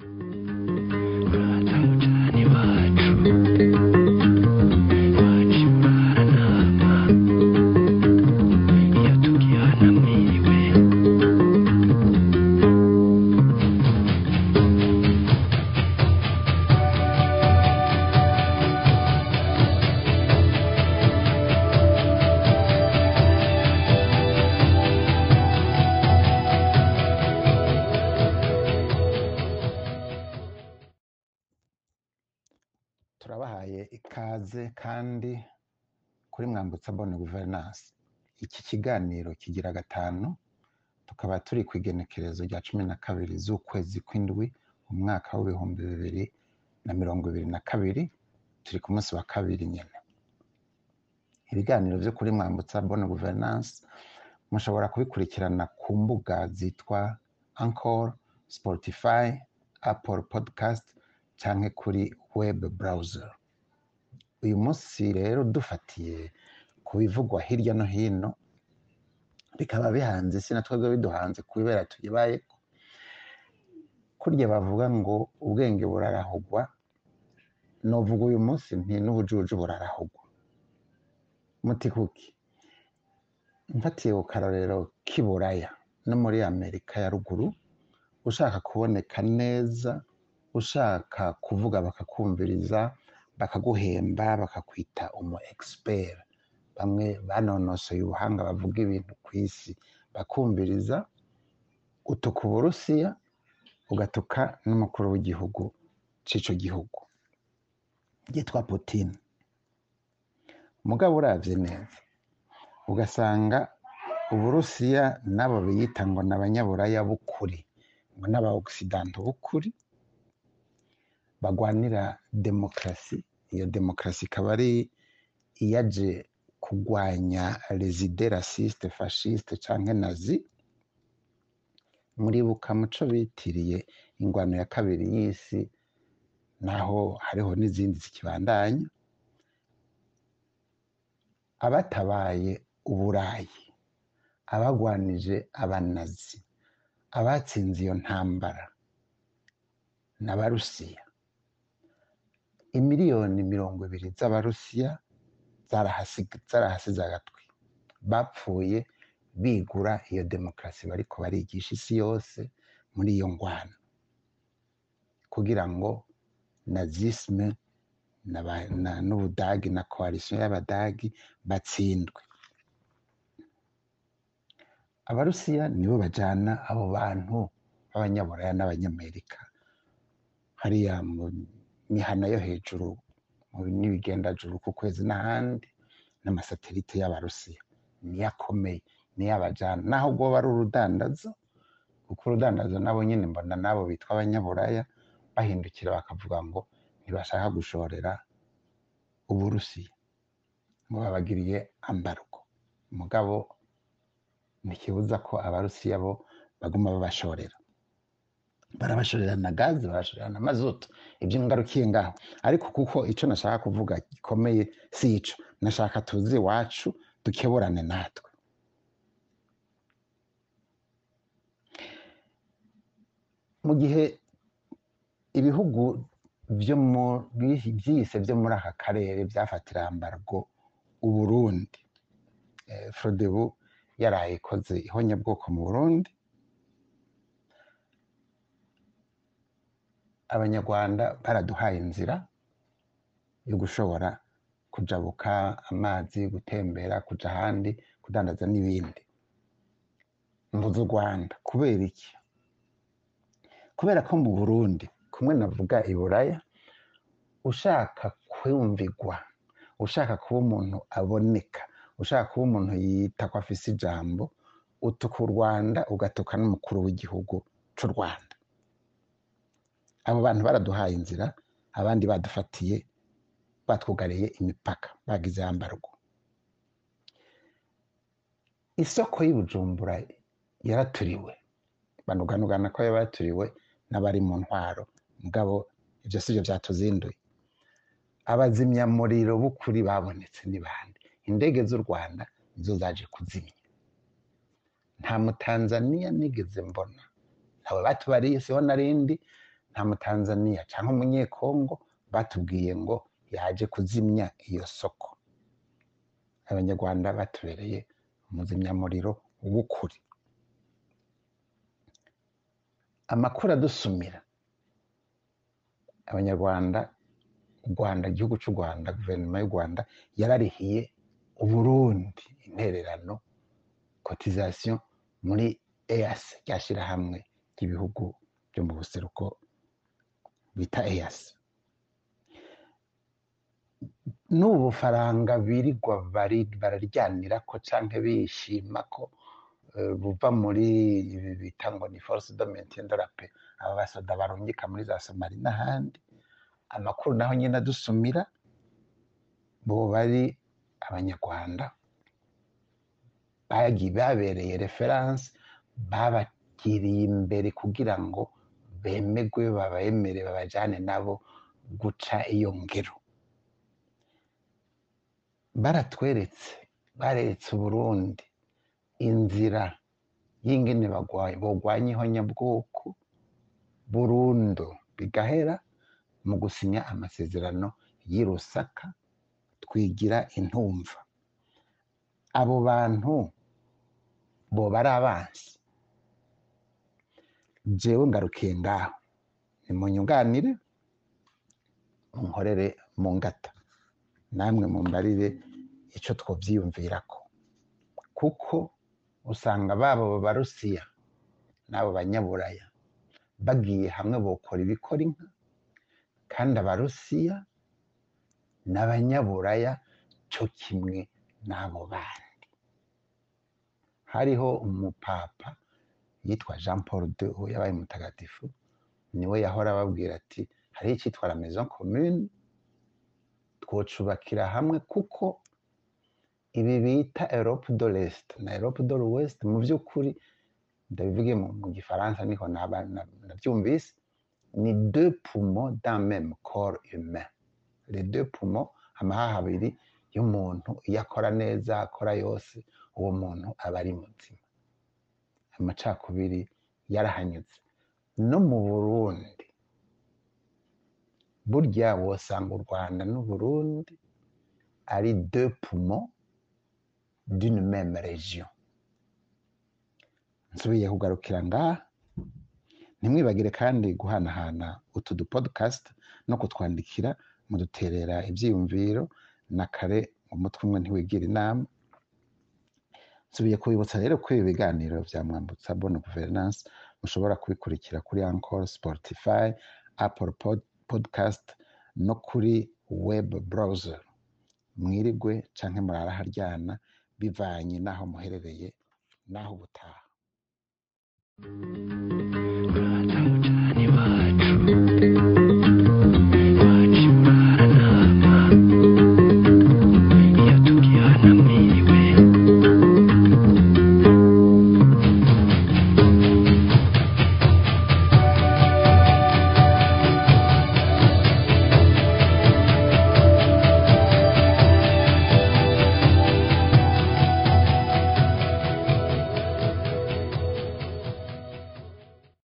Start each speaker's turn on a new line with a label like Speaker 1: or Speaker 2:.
Speaker 1: you turabahaye ikaze kandi kuri mwambutsa bone guverinansi iki kiganiro kigira gatanu tukaba turi ku igenekerezo rya cumi na kabiri z'ukwezi kw'indwi mu mwaka w'ibihumbi bibiri na mirongo ibiri na kabiri turi ku munsi wa kabiri nyine ibiganiro byo kuri mwambutsa bone guverinansi mushobora kubikurikirana ku mbuga zitwa ankoro spotify apple podcast cyangwa kuri web browser. Uyu munsi rero dufatiye ku bivugwa hirya no hino bikaba bihanze isi na twebwe biduhanze ku bibera tuyibaye kurya bavuga ngo ubwenge burarahugwa novuga uyu munsi nti n'ubujuju burarahugwa. Muti kuki? Mfatiye ku karorero k'iburaya no muri amerika ya ruguru ushaka kuboneka neza ushaka kuvuga bakakumviriza bakaguhemba bakakwita umu expert. Bamwe banonosoye ubuhanga bavuga ibintu ku isi. Bakumviriza utuka uburusiya ugatuka n'umukuru w'igihugu cy'icyo gihugu yitwa putin. Mugabo uravye neza ugasanga uburusiya nabo biyita ngo ni abanyaburaya b'ukuri ngo n'aba ogisidante b'ukuri bagwanira demokarasi iyo demokarasi ikaba ari iyaje kurwanya rezide rasiste fashiste canke nazi. Muribuka muco bitiriye ingwano ya kabiri y'isi naho hariho n'izindi zikibandanya. Abatabaye uburayi abagwanije abanazi abatsinze iyo ntambara n'abarusiya imiliyoni mirongo ibiri z'abarusiya zarahasize agatwi. Bapfuye bigura iyo demokarasi bariko barigisha isi yose muri iyo ngwano. Kugira ngo nazisme n'ubudagi na koalisiyo y'abadagi batsindwe. Abarusiya nibo bajana abo bantu b'abanyaburaya n'abanyamerika. Hariya mu mihana yo hejuru n'ibigendajuru ku kwezi n'ahandi n'amasatelite y'abarusiya. Niyo akomeye niyo abajana. Naho ubwo ari urudandazo kuko urudandazo nabo nyine mbona nabo bitwa abanyaburaya bahindukira bakavuga ngo ntibashaka gushorera uburusiya. Ngo babagiriye ambargo mugabo ntikibuza ko abarusiya bo baguma babashorera. Barabashorera na gazi barashorera na mazutu. Ibyo ngarukiye ngaho ariko kuko icyo nashaka kuvuga gikomeye si ico. Nashaka tuzi iwacu dukeburane natwe. Mu gihe ibihugu byo byise byo muri aka karere byafatira ambargo uburundi. Frodebu yaraye ikoze ihonyabwoko mu burundi. Abanyarwanda baraduhaye inzira yo gushobora kujabuka amazi gutembera kuja ahandi kudandaza n'ibindi. Mvuze u rwanda. Kubera iki? Kubera ko mu burundi kumwe navuga iburaya ushaka kumvigwa ushaka kuba umuntu aboneka ushaka kuba umuntu yita ko afise ijambo utuka u rwanda ugatuka n'umukuru w'igihugu c'u rwanda. Abo bantu baraduhaye inzira abandi badufatiye batwugariye imipaka bagize yambarwa isoko y'ubujumbura yaraturiwe. Banuganugana ko yabaturiwe n'abari mu ntwaro. Mugabo ibyo si byo byatuzinduye. Abazimyamuriro b'ukuri babonetse ni bande indege z'u rwanda nizo zaje kuzimya. Nta mutanzaniya nigeze mbona. Ntawe batubariye siho narindi nta mutanzaniya cyangwa umunyekongo batubwiye ngo yaje kuzimya iyo soko. Abanyarwanda batubereye umuzimyamuriro w'ukuri. Amakuru adusumira. Abanyarwanda u rwanda igihugu cy'u rwanda guverinoma y'u rwanda yararihiye uburundi intererano kotizasiyo muri eyasi rya shyirahamwe ry'ibihugu byo mu buseruko bita eyasi n'ubu bufaranga birirwa bararyanira ko cyangwa bishima ko buva muri ibi bita ngo ni force de paix aba basoda barungika muri za somali n'ahandi. Amakuru naho nyine adusumira bo bari abanyarwanda. Babereye referanse babagiriye imbere kugira ngo bemegwe babemere babajyane nabo guca iyo ngero. Baratweretse bareretse uburundi. Inzira y'ingene bagwanya ihonyabwoko burundu bigahera mu gusinya amasezerano y'i rusaka twigira intumva. Abo bantu boba ari abansi. Jewe ngarukiye ngaho. Nimunyunganire munkorere mu ngata. Namwe mumbarire icyo twobyiyumvirako kuko usanga babo barusiya n'abo banyaburaya bagiye hamwe bokora ibikora inka. Kandi abarusiya n'abanyaburaya cyo kimwe n'abo bandi. Hariho umupapa yitwa jean paul de yabaye mutagatifu niwe yahora ababwira ati hariho icyitwa la maison commune? Twocubakira hamwe kuko ibi bita Europe de l'Est. Na Europe de l'Ouest mu by'ukuri ndabivuge mu gifaransa niko nabyumvise ni deux poumons d'un même corps humain. Les deux poumons amahaha abiri y'umuntu iyo akora neza akora yose uwo muntu aba ari muzima amacakubiri yarahanyuze no mu burundi. Burya wosanga u rwanda n'uburundi ari deux poumons d'une même région. Nsubiye kugarukira ngaha. Ntimwibagire kandi guhanahana utu dupodcast no kutwandikira muduterera ibyiyumviro na kare umutwe umwe ntiwigira inama. Nsubiye kubibutsa rero ko ibi biganiro bya mwambutsa bonne governance mushobora kubikurikira kuri Anchor Spotify Apple podcast no kuri web browser. Mwirigwe canke muraraharyana bivanye n'aho muherereye n'aho ubutaha.